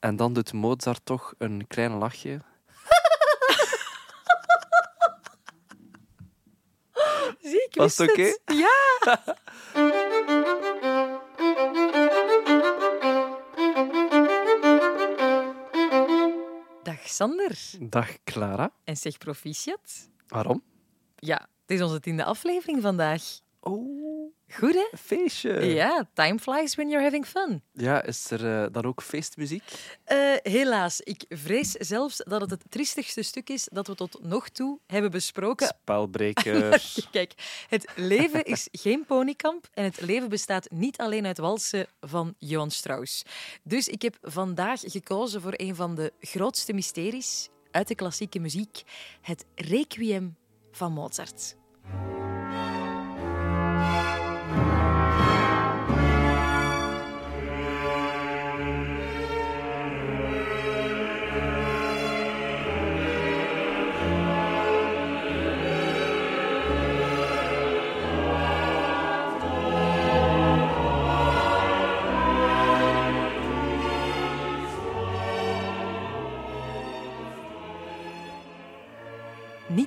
En dan doet Mozart toch een klein lachje. Zie, ik Was het oké? Ja. Dag Sander. Dag Clara. En zeg proficiat. Waarom? Ja, het is onze tiende aflevering vandaag. Oh, Goed, hè? feestje. Ja, time flies when you're having fun. Ja, is er eh, dan ook feestmuziek? Eh, helaas, ik vrees zelfs dat het het triestigste stuk is dat we tot nog toe hebben besproken. Spelbreker. Kijk, het leven is geen ponykamp en het leven bestaat niet alleen uit walsen van Johann Strauss. Dus ik heb vandaag gekozen voor een van de grootste mysteries uit de klassieke muziek, het Requiem van Mozart.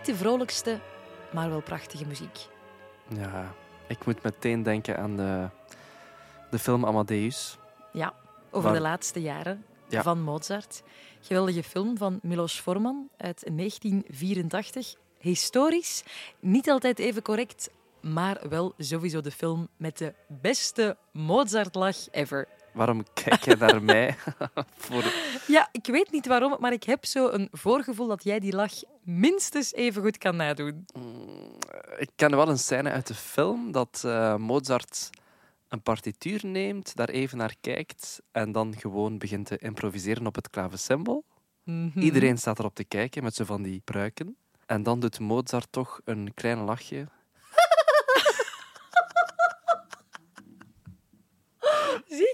Niet de vrolijkste, maar wel prachtige muziek. ja, ik moet meteen denken aan de, de film Amadeus. Ja, over de laatste jaren Ja. van Mozart. Geweldige film van Milos Forman uit 1984. Historisch, niet altijd even correct, maar wel sowieso de film met de beste Mozart-lach ever. Waarom kijk je naar mij? Voor... Ja, ik weet niet waarom, maar ik heb zo een voorgevoel dat jij die lach minstens even goed kan nadoen. Ik ken wel een scène uit de film dat eh, Mozart een partituur neemt, daar even naar kijkt en dan gewoon begint te improviseren op het klavecimbal. Mhm. Iedereen staat erop te kijken met zo van die pruiken. En dan doet Mozart toch een klein lachje.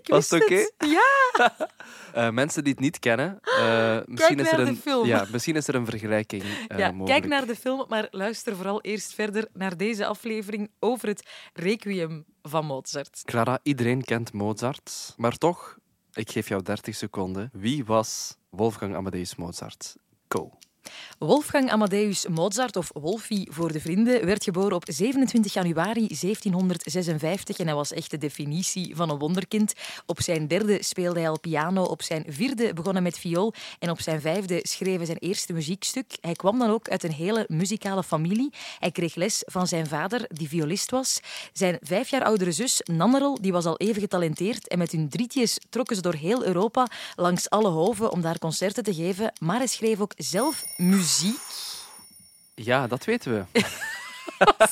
Ik Was het Ja, Eh, mensen die het niet kennen, eh, misschien, is naar er de een, film. Ja, misschien is er een vergelijking eh, ja mogelijk. kijk naar de film, maar luister vooral eerst verder naar deze aflevering over het Requiem van Mozart. Clara, iedereen kent Mozart, maar toch, ik geef jou 30 seconden. Wie was Wolfgang Amadeus Mozart? Go. Wolfgang Amadeus Mozart, of Wolfie voor de vrienden, werd geboren op 27 januari 1756 en hij was echt de definitie van een wonderkind. Op zijn derde speelde hij al piano, op zijn vierde begon hij met viool en op zijn vijfde schreef hij zijn eerste muziekstuk. Hij kwam dan ook uit een hele muzikale familie. Hij kreeg les van zijn vader, die violist was. Zijn vijf jaar oudere zus, Nannerl, die was al even getalenteerd en met hun drietjes trokken ze door heel Europa langs alle hoven om daar concerten te geven. Maar hij schreef ook zelf muziek. Ja, dat weten we.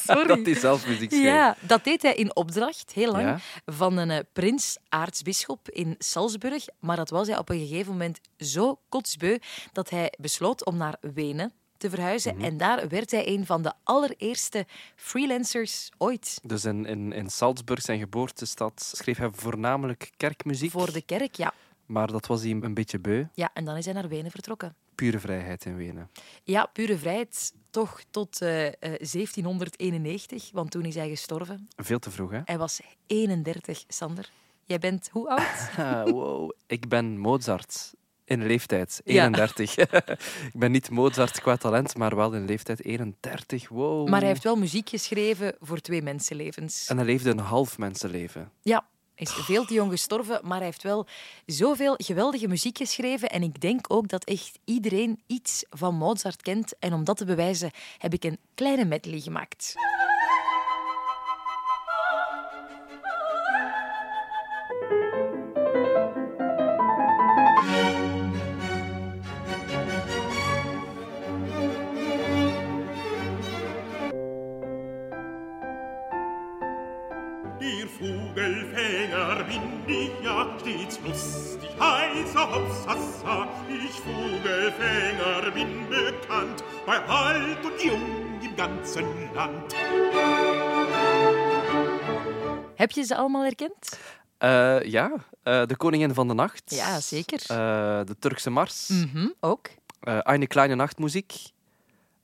Sorry. dat hij zelf muziek. Ja, dat deed hij in opdracht, heel lang, Ja. van een eh, prins, aartsbisschop in Salzburg. Maar dat was hij op een gegeven moment zo kotsbeu dat hij besloot om naar Wenen te verhuizen. Mhm. En daar werd hij een van de allereerste freelancers ooit. Dus in, in, in Salzburg, zijn geboortestad, schreef hij voornamelijk kerkmuziek. Voor de kerk, ja. Maar dat was hij een beetje beu. ja. En dan is hij naar Wenen vertrokken. Pure vrijheid in Wenen. Ja, pure vrijheid toch tot eh, eh, 1791, want toen is hij gestorven. Veel te vroeg, hè? Hij was 31, Sander. Jij bent hoe oud? Ah, wow. Ik ben Mozart. In leeftijd, Ja. 31. ik ben niet Mozart qua talent, maar wel in leeftijd 31. Wow. Maar hij heeft wel muziek geschreven voor twee mensenlevens. En hij leefde een half mensenleven. Ja, is veel te jong gestorven, maar hij heeft wel zoveel geweldige muziek geschreven. En ik denk ook dat echt iedereen iets van Mozart kent. En om dat te bewijzen heb ik een kleine medley gemaakt. Vogelfänger bin ich ja stets lustig, heißer Hops, hassa. Ich Vogelfänger bin bekannt, bei alt und jung im ganzen Land. Heb je ze allemaal herkend? Eh, ja, eh, de Koningin van de Nacht. Ja, zeker. Eh, de Turkse Mars. Mhm, ook. Eh, Eine kleine nachtmuziek.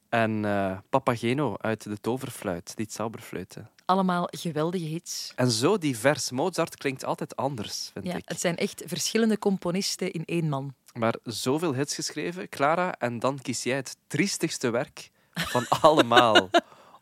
En eh, Papageno uit de toverfluit, die het zauberfluiten. Allemaal geweldige hits. En zo divers. Mozart klinkt altijd anders, vind Ja, ik. het zijn echt verschillende componisten in één man. Maar zoveel hits geschreven, Clara, en dan kies jij het triestigste werk van allemaal.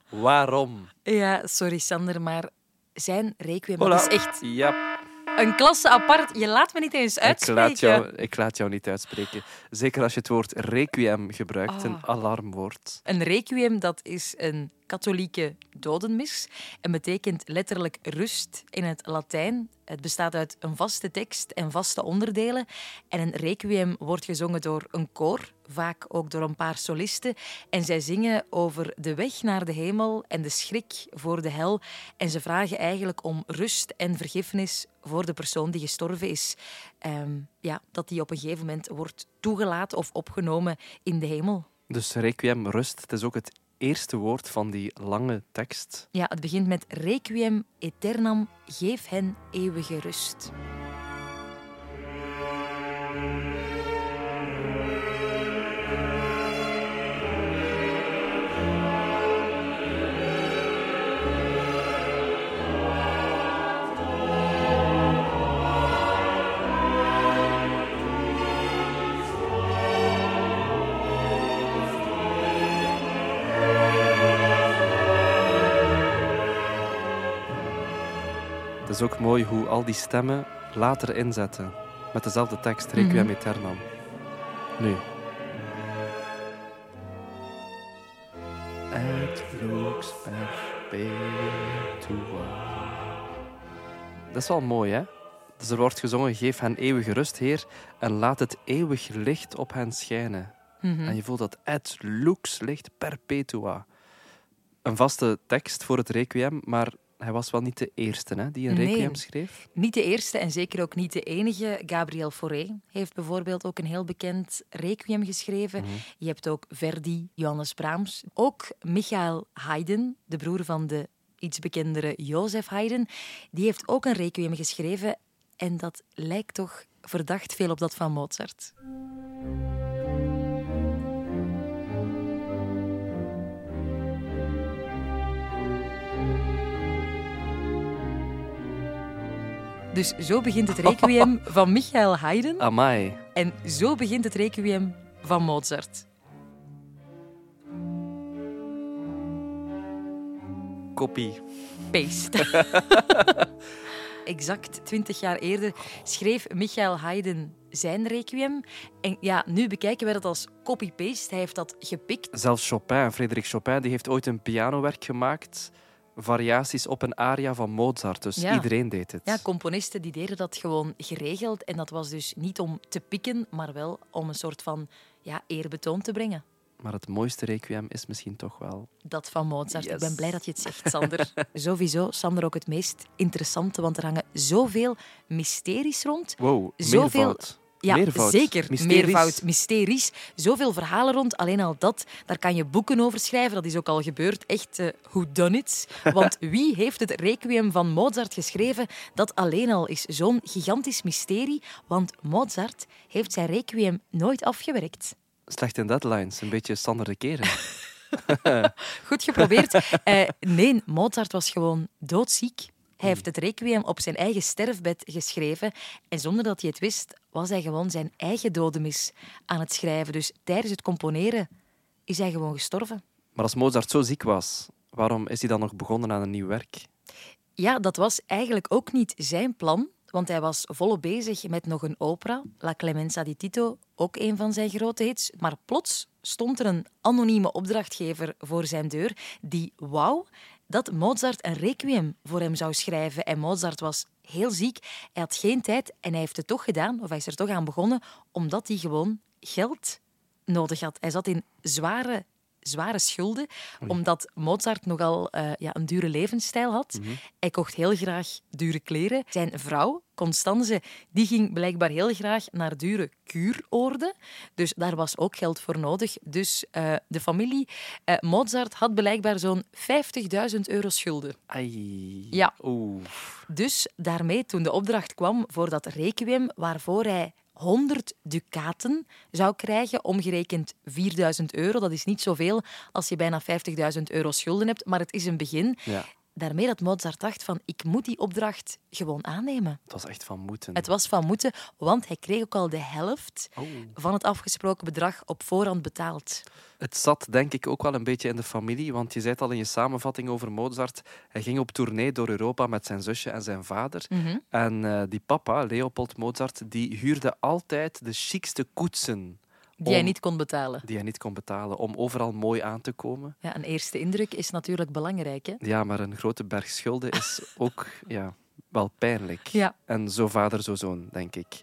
Waarom? Ja, sorry Sander, maar zijn requiem is echt Ja, een klasse apart. Je laat me niet eens ik uitspreken. laat, jou, ik laat jou niet uitspreken. Zeker als je het woord requiem gebruikt, een Ah. alarmwoord. Een requiem dat is een katholieke dodenmis en betekent letterlijk rust in het Latijn. Het bestaat uit een vaste tekst en vaste onderdelen. En een requiem wordt gezongen door een koor, vaak ook door een paar solisten. En zij zingen over de weg naar de hemel en de schrik voor de hel. En ze vragen eigenlijk om rust en vergiffenis voor de persoon die gestorven is. Ehm, ja, dat die op een gegeven moment wordt toegelaten of opgenomen in de hemel. Dus requiem, rust, het is ook het eerste woord van die lange tekst. Ja, het begint met Requiem aeternam, geef hen eeuwige rust. Is ook mooi hoe al die stemmen later inzetten. Met dezelfde tekst, Requiem Mhm. aeternam. Nu. Et lux perpetua. Dat is wel mooi, hè? Dus er wordt gezongen, geef hen eeuwige rust, Heer, en laat het eeuwig licht op hen schijnen. Mhm. En je voelt dat et lux licht perpetua. Een vaste tekst voor het requiem, maar hij was wel niet de eerste hè, die een Nee. requiem schreef. Niet de eerste en zeker ook niet de enige. Gabriel Fauré heeft bijvoorbeeld ook een heel bekend requiem geschreven. Je hebt ook Verdi, Johannes Brahms. Ook Michael Haydn, de broer van de iets bekendere Jozef Haydn, die heeft ook een requiem geschreven. En dat lijkt toch verdacht veel op dat van Mozart. Dus zo begint het requiem van Michael Haydn Amai. en zo begint het requiem van Mozart. Kopie. Paste. Exact twintig jaar eerder schreef Michael Haydn zijn requiem. En ja, nu bekijken wij dat als copy-paste. Hij heeft dat gepikt. Zelfs Chopin, Frederik Chopin, die heeft ooit een pianowerk gemaakt. Variaties op een aria van Mozart. Dus Ja. iedereen deed het. Ja, componisten die deden dat gewoon geregeld. En dat was dus niet om te pikken, maar wel om een soort van ja, eerbetoon te brengen. Maar het mooiste requiem is misschien toch wel... Dat van Mozart. Yes. Ik ben blij dat je het zegt, Sander. Sowieso, Sander, ook het meest interessante, want er hangen zoveel mysteries rond. Wow, Zoveel- meervoud. Ja, Meervoud. zeker. Mysteries. Meervoud, mysteries. Zoveel verhalen rond. Alleen al dat, daar kan je boeken over schrijven. Dat is ook al gebeurd. Echt, uh, who done it? Want wie heeft het Requiem van Mozart geschreven? Dat alleen al is zo'n gigantisch mysterie. Want Mozart heeft zijn Requiem nooit afgewerkt. Slecht in deadlines, een beetje Sander de Keren. Goed geprobeerd. Eh, nee, Mozart was gewoon doodziek. Hij heeft het requiem op zijn eigen sterfbed geschreven. En zonder dat hij het wist, was hij gewoon zijn eigen dodemis aan het schrijven. Dus tijdens het componeren is hij gewoon gestorven. Maar als Mozart zo ziek was, waarom is hij dan nog begonnen aan een nieuw werk? Ja, dat was eigenlijk ook niet zijn plan. Want hij was volop bezig met nog een opera, La Clemenza di Tito, ook een van zijn grote hits. Maar plots stond er een anonieme opdrachtgever voor zijn deur die wou dat Mozart een requiem voor hem zou schrijven. En Mozart was heel ziek, hij had geen tijd en hij heeft het toch gedaan, of hij is er toch aan begonnen, omdat hij gewoon geld nodig had. Hij zat in zware zware schulden, omdat Mozart nogal uh, ja, een dure levensstijl had. Mhm. Hij kocht heel graag dure kleren. Zijn vrouw, Constanze, die ging blijkbaar heel graag naar dure kuuroorden. Dus daar was ook geld voor nodig. Dus uh, de familie uh, Mozart had blijkbaar zo'n 50.000 euro schulden. Ai. Ja. Oeh. Dus daarmee, toen de opdracht kwam voor dat requiem, waarvoor hij 100 ducaten zou krijgen, omgerekend 4000 euro. Dat is niet zoveel als je bijna 50.000 euro schulden hebt, maar het is een begin. Ja. Daarmee dat Mozart dacht van ik moet die opdracht gewoon aannemen. Het was echt van moeten. Het was van moeten, want hij kreeg ook al de helft Oh. van het afgesproken bedrag op voorhand betaald. Het zat denk ik ook wel een beetje in de familie, want je zei het al in je samenvatting over Mozart. Hij ging op tournee door Europa met zijn zusje en zijn vader. Mhm. En eh, die papa, Leopold Mozart, die huurde altijd de chicste koetsen. Die hij om- niet kon betalen. Die hij niet kon betalen, om overal mooi aan te komen. Ja, een eerste indruk is natuurlijk belangrijk. Hè? Ja, maar een grote berg schulden is ook ja, wel pijnlijk. Ja. En zo vader, zo zoon, denk ik.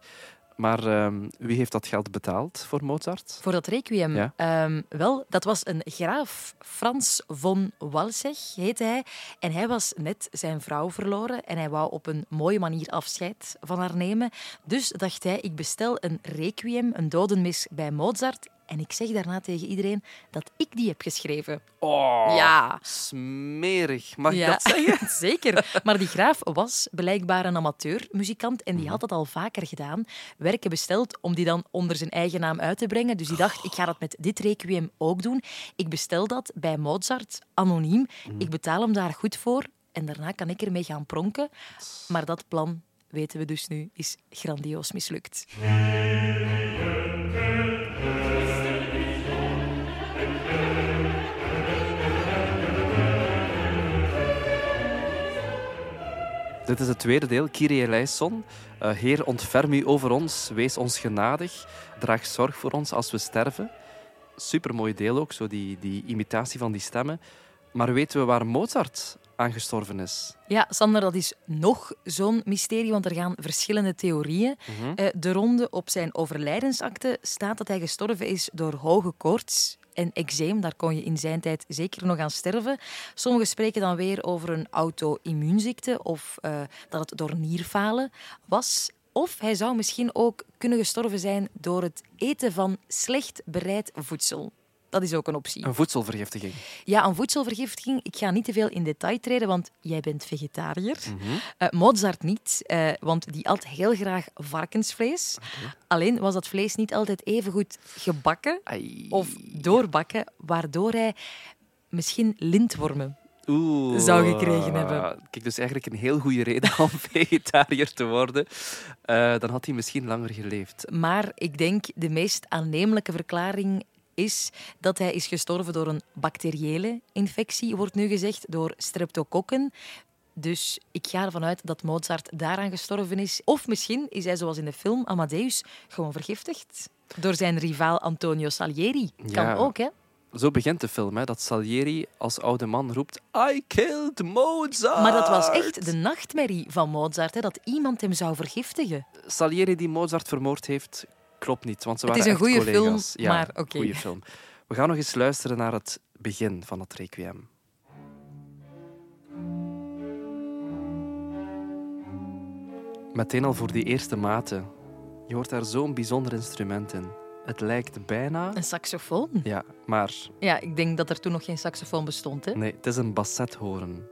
Maar ehm, wie heeft dat geld betaald voor Mozart? Voor dat requiem. Ja. Ehm, wel, dat was een graaf, Frans von Walseg heette hij. En hij was net zijn vrouw verloren en hij wou op een mooie manier afscheid van haar nemen. Dus dacht hij, ik bestel een requiem, een dodenmis bij Mozart. En ik zeg daarna tegen iedereen dat ik die heb geschreven. Oh, Ja. smerig. Mag ik Ja, dat zeggen? zeker. Maar die graaf was blijkbaar een amateurmuzikant en die had dat al vaker gedaan. Werken besteld om die dan onder zijn eigen naam uit te brengen. Dus die dacht, ik ga dat met dit requiem ook doen. Ik bestel dat bij Mozart, anoniem. Ik betaal hem daar goed voor en daarna kan ik ermee gaan pronken. Maar dat plan, weten we dus nu, is grandioos mislukt. Dit is het tweede deel, Kyrie eleison. Eh, Heer, ontferm u over ons, wees ons genadig, draag zorg voor ons als we sterven. Supermooi deel ook, zo die, die imitatie van die stemmen. Maar weten we waar Mozart aan gestorven is? Ja, Sander, dat is nog zo'n mysterie, want er gaan verschillende theorieën. Eh, de ronde op zijn overlijdensakte staat dat hij gestorven is door hoge koorts en eczeem. Daar kon je in zijn tijd zeker nog aan sterven. Sommigen spreken dan weer over een auto-immuunziekte of eh, dat het door nierfalen was. Of hij zou misschien ook kunnen gestorven zijn door het eten van slecht bereid voedsel. Dat is ook een optie. Een voedselvergiftiging. Ja, een voedselvergiftiging. Ik ga niet te veel in detail treden, want jij bent vegetariër. Mhm. Eh, Mozart niet, eh, want die at heel graag varkensvlees. Alleen was dat vlees niet altijd even goed gebakken Ai. of doorbakken, waardoor hij misschien lintwormen Oeh. zou gekregen hebben. Kijk, dus eigenlijk een heel goede reden om vegetariër te worden. Eh, dan had hij misschien langer geleefd. Maar ik denk de meest aannemelijke verklaring is dat hij is gestorven door een bacteriële infectie, wordt nu gezegd, door streptokokken. Dus ik ga ervan uit dat Mozart daaraan gestorven is. Of misschien is hij, zoals in de film Amadeus, gewoon vergiftigd. Door zijn rivaal Antonio Salieri. Kan Ja. ook, hè? Zo begint de film, hè, dat Salieri als oude man roept I killed Mozart. Maar dat was echt de nachtmerrie van Mozart, hè, dat iemand hem zou vergiftigen. Salieri die Mozart vermoord heeft, klopt niet, want ze Het waren is een echt goede collega's. film, ja, maar oké. goede film. We gaan nog eens luisteren naar het begin van het requiem. Meteen al voor die eerste maten. Je hoort daar zo'n bijzonder instrument in. Het lijkt bijna... Een saxofoon. Ja, maar Ja, ik denk dat er toen nog geen saxofoon bestond. Hè? Nee, het is een bassethoorn.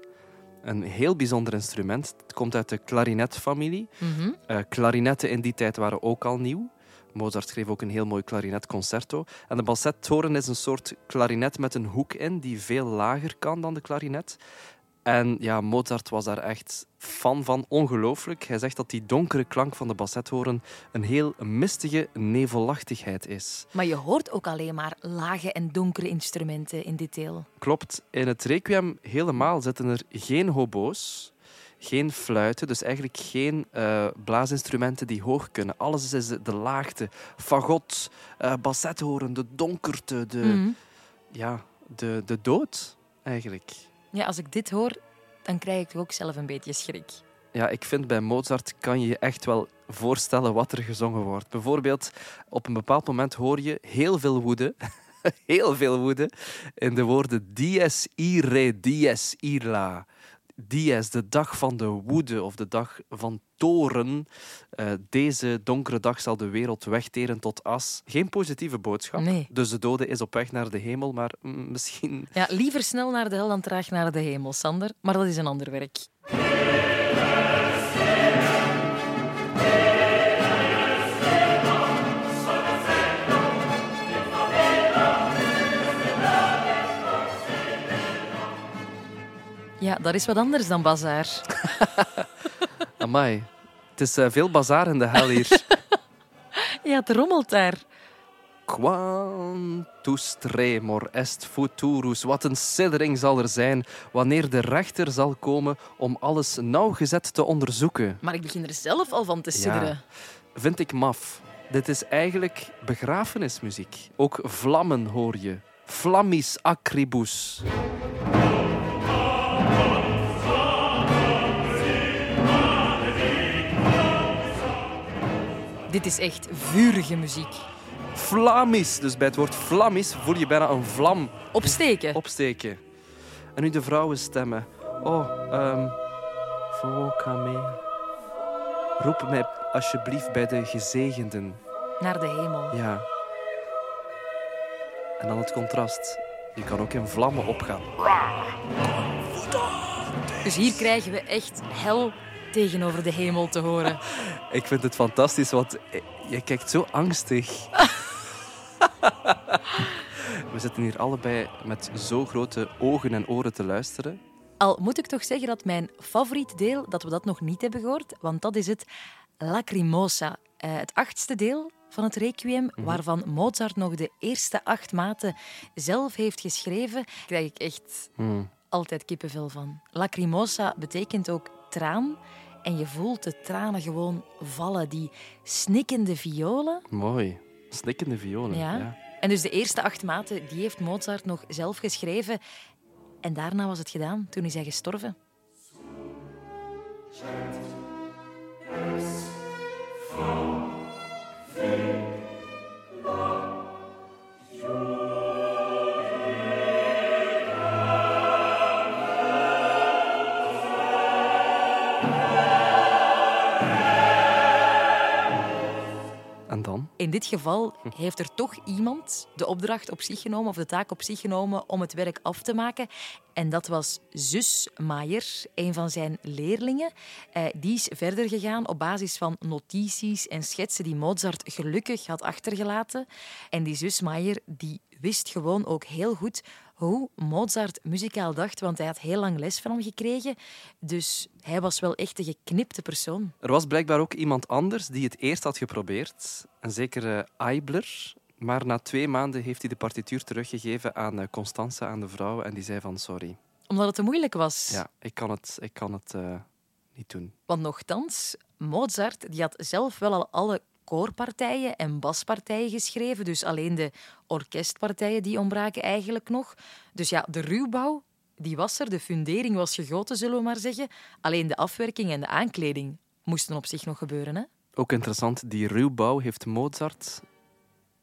Een heel bijzonder instrument. Het komt uit de klarinetfamilie. Mhm. Eh klarinetten in die tijd waren ook al nieuw. Mozart schreef ook een heel mooi klarinetconcerto. En de bassethoorn is een soort klarinet met een hoek in die veel lager kan dan de klarinet. En ja, Mozart was daar echt fan van, ongelooflijk. Hij zegt dat die donkere klank van de bassethoorn een heel mistige nevelachtigheid is. Maar je hoort ook alleen maar lage en donkere instrumenten in dit deel. Klopt, in het requiem helemaal zitten er geen hobo's, geen fluiten, dus eigenlijk geen eh, blaasinstrumenten die hoog kunnen. Alles is de laagte, fagot, eh bassethoorn, de donkerte, de, Mhm. ja, de, de dood eigenlijk. Ja, als ik dit hoor, dan krijg ik ook zelf een beetje schrik. Ja, ik vind bij Mozart kan je je echt wel voorstellen wat er gezongen wordt. Bijvoorbeeld, op een bepaald moment hoor je heel veel woede. heel veel woede. In de woorden dies ire, dies illa. Dies, de dag van de woede of de dag van toren. Eh, deze donkere dag zal de wereld wegteren tot as. Geen positieve boodschap. Nee. Dus de dode is op weg naar de hemel, maar mm, misschien Ja, liever snel naar de hel dan traag naar de hemel, Sander. Maar dat is een ander werk. Ja, Ja, dat is wat anders dan bazaar. Amai. Het is eh, veel bazaar in de hel hier. Ja, het rommelt daar. Quantus tremor est futurus. Wat een siddering zal er zijn wanneer de rechter zal komen om alles nauwgezet te onderzoeken. Maar ik begin er zelf al van te sidderen. Vind ik maf. Dit is eigenlijk begrafenismuziek. Ook vlammen hoor je. Flammis acribus. Dit is echt vurige muziek. Flammis. Dus bij het woord flammis voel je bijna een vlam Opsteken. opsteken. En nu de vrouwenstemmen. Oh, ehm Vocame. Roep mij alsjeblieft bij de gezegenden. Naar de hemel. Ja. En dan het contrast. Je kan ook in vlammen opgaan. Dus hier krijgen we echt hel tegenover de hemel te horen. Ik vind het fantastisch, want je kijkt zo angstig. We zitten hier allebei met zo grote ogen en oren te luisteren. Al moet ik toch zeggen dat mijn favoriet deel, dat we dat nog niet hebben gehoord, want dat is het Lacrimosa. Eh, het achtste deel van het Requiem, waarvan Mozart nog de eerste acht maten zelf heeft geschreven, krijg ik echt Hmm. altijd kippenvel van. Lacrimosa betekent ook traan. En je voelt de tranen gewoon vallen. Die snikkende violen. Mooi. Snikkende violen. Ja. Ja. En dus de eerste acht maten, die heeft Mozart nog zelf geschreven. En daarna was het gedaan. Toen is hij gestorven. In dit geval heeft er toch iemand de opdracht op zich genomen, of de taak op zich genomen, om het werk af te maken. En dat was zus Maier, een van zijn leerlingen. Eh, die is verder gegaan op basis van notities en schetsen die Mozart gelukkig had achtergelaten. En die zus Maier die wist gewoon ook heel goed hoe Mozart muzikaal dacht, want hij had heel lang les van hem gekregen. Dus hij was wel echt een geknipte persoon. Er was blijkbaar ook iemand anders die het eerst had geprobeerd. Een zekere Eibler. Maar na twee maanden heeft hij de partituur teruggegeven aan eh, Constanze, aan de vrouw. En die zei van sorry. Omdat het te moeilijk was. Ja, ik kan het, ik kan het eh, niet doen. Want nochtans, Mozart die had zelf wel al alle koorpartijen en baspartijen geschreven. Dus alleen de orkestpartijen die ontbraken eigenlijk nog. Dus ja, de ruwbouw die was er, de fundering was gegoten, zullen we maar zeggen. Alleen de afwerking en de aankleding moesten op zich nog gebeuren. Hè? Ook interessant, die ruwbouw heeft Mozart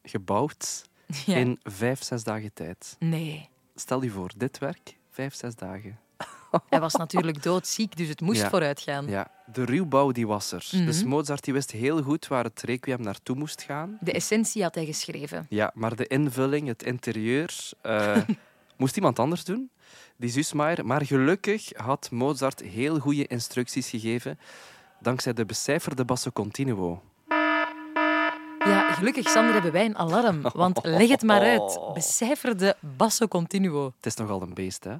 gebouwd Ja. in vijf, zes dagen tijd. Nee, Stel je voor, dit werk, vijf, zes dagen. Hij was natuurlijk doodziek, dus het moest Ja. vooruitgaan. Ja, de ruwbouw die was er. Mhm. Dus Mozart die wist heel goed waar het requiem naartoe moest gaan. De essentie had hij geschreven. Ja, maar de invulling, het interieur, eh, moest iemand anders doen. Die Zusmaier. Maar gelukkig had Mozart heel goede instructies gegeven, dankzij de becijferde basso continuo. Ja, gelukkig, Sander, hebben wij een alarm. Want leg het maar uit. Becijfer de basso continuo. Het is nogal een beest, hè?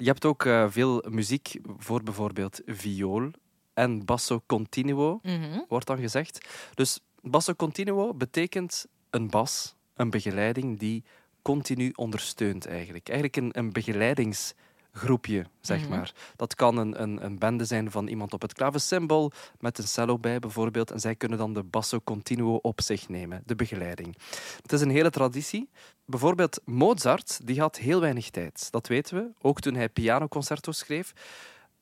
Je hebt ook eh, veel muziek voor bijvoorbeeld viool en basso continuo, Mhm. wordt dan gezegd. Dus basso continuo betekent een bas, een begeleiding die continu ondersteunt eigenlijk. Eigenlijk een, een begeleidingsgroepje, zeg Mhm. maar. Dat kan een, een, een bende zijn van iemand op het klavecimbal met een cello bij bijvoorbeeld. En zij kunnen dan de basso continuo op zich nemen, de begeleiding. Het is een hele traditie. Bijvoorbeeld Mozart, die had heel weinig tijd. Dat weten we. Ook toen hij pianoconcerto's schreef,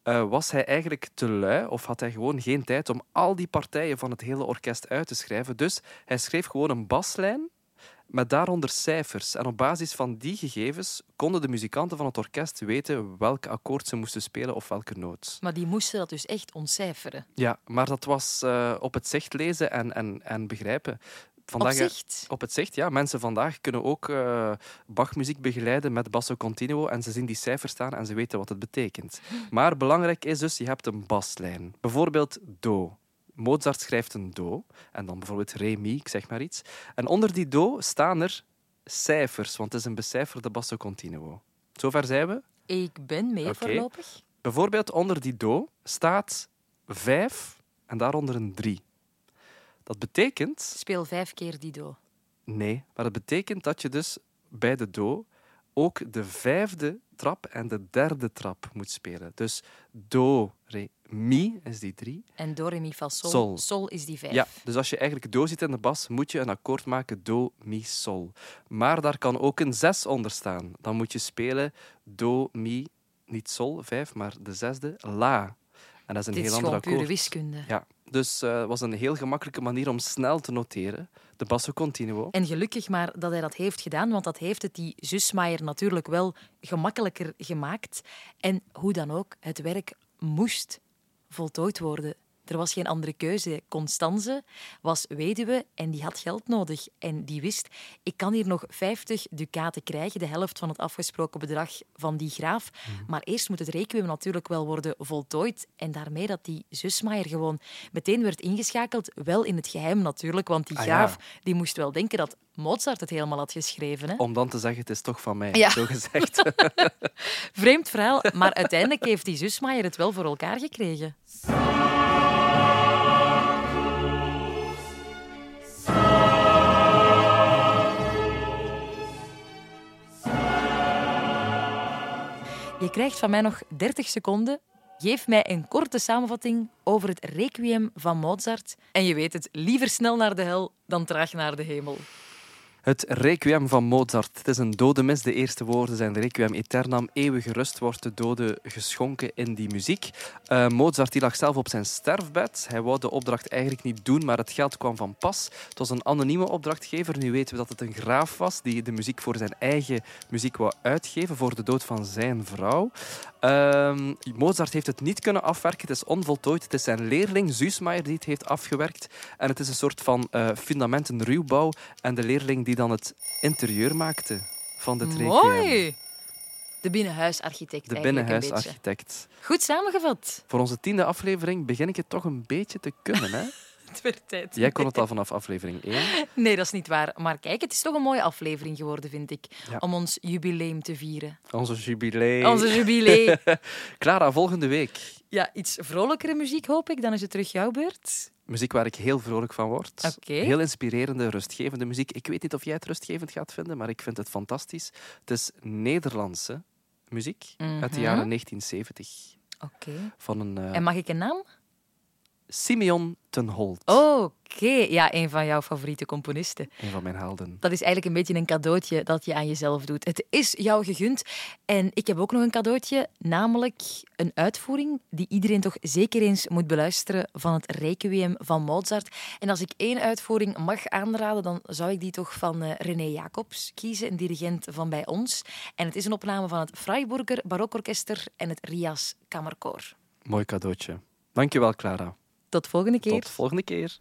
eh, was hij eigenlijk te lui of had hij gewoon geen tijd om al die partijen van het hele orkest uit te schrijven. Dus hij schreef gewoon een baslijn met daaronder cijfers. En op basis van die gegevens konden de muzikanten van het orkest weten welk akkoord ze moesten spelen of welke noot. Maar die moesten dat dus echt ontcijferen. Ja, maar dat was eh, op het zicht lezen en, en, en begrijpen. Op eh, zicht. op het zicht, ja. Mensen vandaag kunnen ook eh Bachmuziek begeleiden met basso continuo en ze zien die cijfers staan en ze weten wat het betekent. Maar belangrijk is dus, je hebt een baslijn. Bijvoorbeeld do. Mozart schrijft een do en dan bijvoorbeeld re, mi, ik zeg maar iets. En onder die do staan er cijfers, want het is een becijferde basso continuo. Zover zijn we? Ik ben mee voorlopig. Bijvoorbeeld onder die do staat 5 en daaronder een 3. Dat betekent... Speel vijf keer die do. Nee, maar dat betekent dat je dus bij de do ook de vijfde trap en de derde trap moet spelen. Dus do, re, mi is die 3. En do, re, mi, fa, sol. Sol. Sol is die vijf. Ja, dus als je eigenlijk do ziet in de bas, moet je een akkoord maken do, mi, sol. Maar daar kan ook een 6 onder staan. Dan moet je spelen do, mi, niet sol, 5, maar de zesde, la. En dat is een Dit is heel ander gewoon pure akkoord. wiskunde. Ja, dus eh, het was een heel gemakkelijke manier om snel te noteren. De basso continuo. En gelukkig maar dat hij dat heeft gedaan, want dat heeft het die zusmaaier natuurlijk wel gemakkelijker gemaakt. En hoe dan ook, het werk moest voltooid worden. Er was geen andere keuze. Constanze was weduwe en die had geld nodig. En die wist, ik kan hier nog 50 ducaten krijgen, de helft van het afgesproken bedrag van die graaf. Maar eerst moet het requiem natuurlijk wel worden voltooid. En daarmee dat die zusmaaier gewoon meteen werd ingeschakeld. Wel in het geheim natuurlijk, want die Ah, graaf ja. die moest wel denken dat Mozart het helemaal had geschreven. Hè? Om dan te zeggen, het is toch van mij, Ja. zo gezegd. Vreemd verhaal, maar uiteindelijk heeft die zusmaaier het wel voor elkaar gekregen. Je krijgt van mij nog 30 seconden. Geef mij een korte samenvatting over het requiem van Mozart. En je weet het, liever snel naar de hel dan traag naar de hemel. Het Requiem van Mozart. Het is een dode mis. De eerste woorden zijn Requiem aeternam. Eeuwige rust wordt de dode geschonken in die muziek. Eh, Mozart die lag zelf op zijn sterfbed. Hij wou de opdracht eigenlijk niet doen, maar het geld kwam van pas. Het was een anonieme opdrachtgever. Nu weten we dat het een graaf was die de muziek voor zijn eigen muziek wou uitgeven voor de dood van zijn vrouw. Ehm, Mozart heeft het niet kunnen afwerken. Het is onvoltooid. Het is zijn leerling Zusmayer die het heeft afgewerkt. En het is een soort van eh fundamentenruwbouw. En de leerling die dan het interieur maakte van dit requiem. Mooi! De binnenhuisarchitect De eigenlijk een beetje. binnenhuisarchitect. Goed samengevat. Voor onze tiende aflevering begin ik het toch een beetje te kunnen. Hè? Het werd tijd. Jij kon het al vanaf aflevering 1. Nee, dat is niet waar. Maar kijk, het is toch een mooie aflevering geworden, vind ik. Ja. Om ons jubileum te vieren. Onze jubilee. Onze jubilee. Clara, volgende week. ja, iets vrolijkere muziek, hoop ik. Dan is het terug jouw beurt. Muziek waar ik heel vrolijk van word. Heel inspirerende, rustgevende muziek. Ik weet niet of jij het rustgevend gaat vinden, maar ik vind het fantastisch. Het is Nederlandse muziek uit de Mhm. jaren 1970 Oké. van een eh, En mag ik een naam? Simeon ten Holt. Oké. Ja, een van jouw favoriete componisten. Een van mijn helden. Dat is eigenlijk een beetje een cadeautje dat je aan jezelf doet. Het is jou gegund. En ik heb ook nog een cadeautje, namelijk een uitvoering die iedereen toch zeker eens moet beluisteren van het Requiem van Mozart. En als ik één uitvoering mag aanraden, dan zou ik die toch van eh, René Jacobs kiezen, een dirigent van bij ons. En het is een opname van het Freiburger Barokorkester en het Rias Kammerkoor. Mooi cadeautje. Dankjewel, Clara. Tot volgende keer. Tot volgende keer.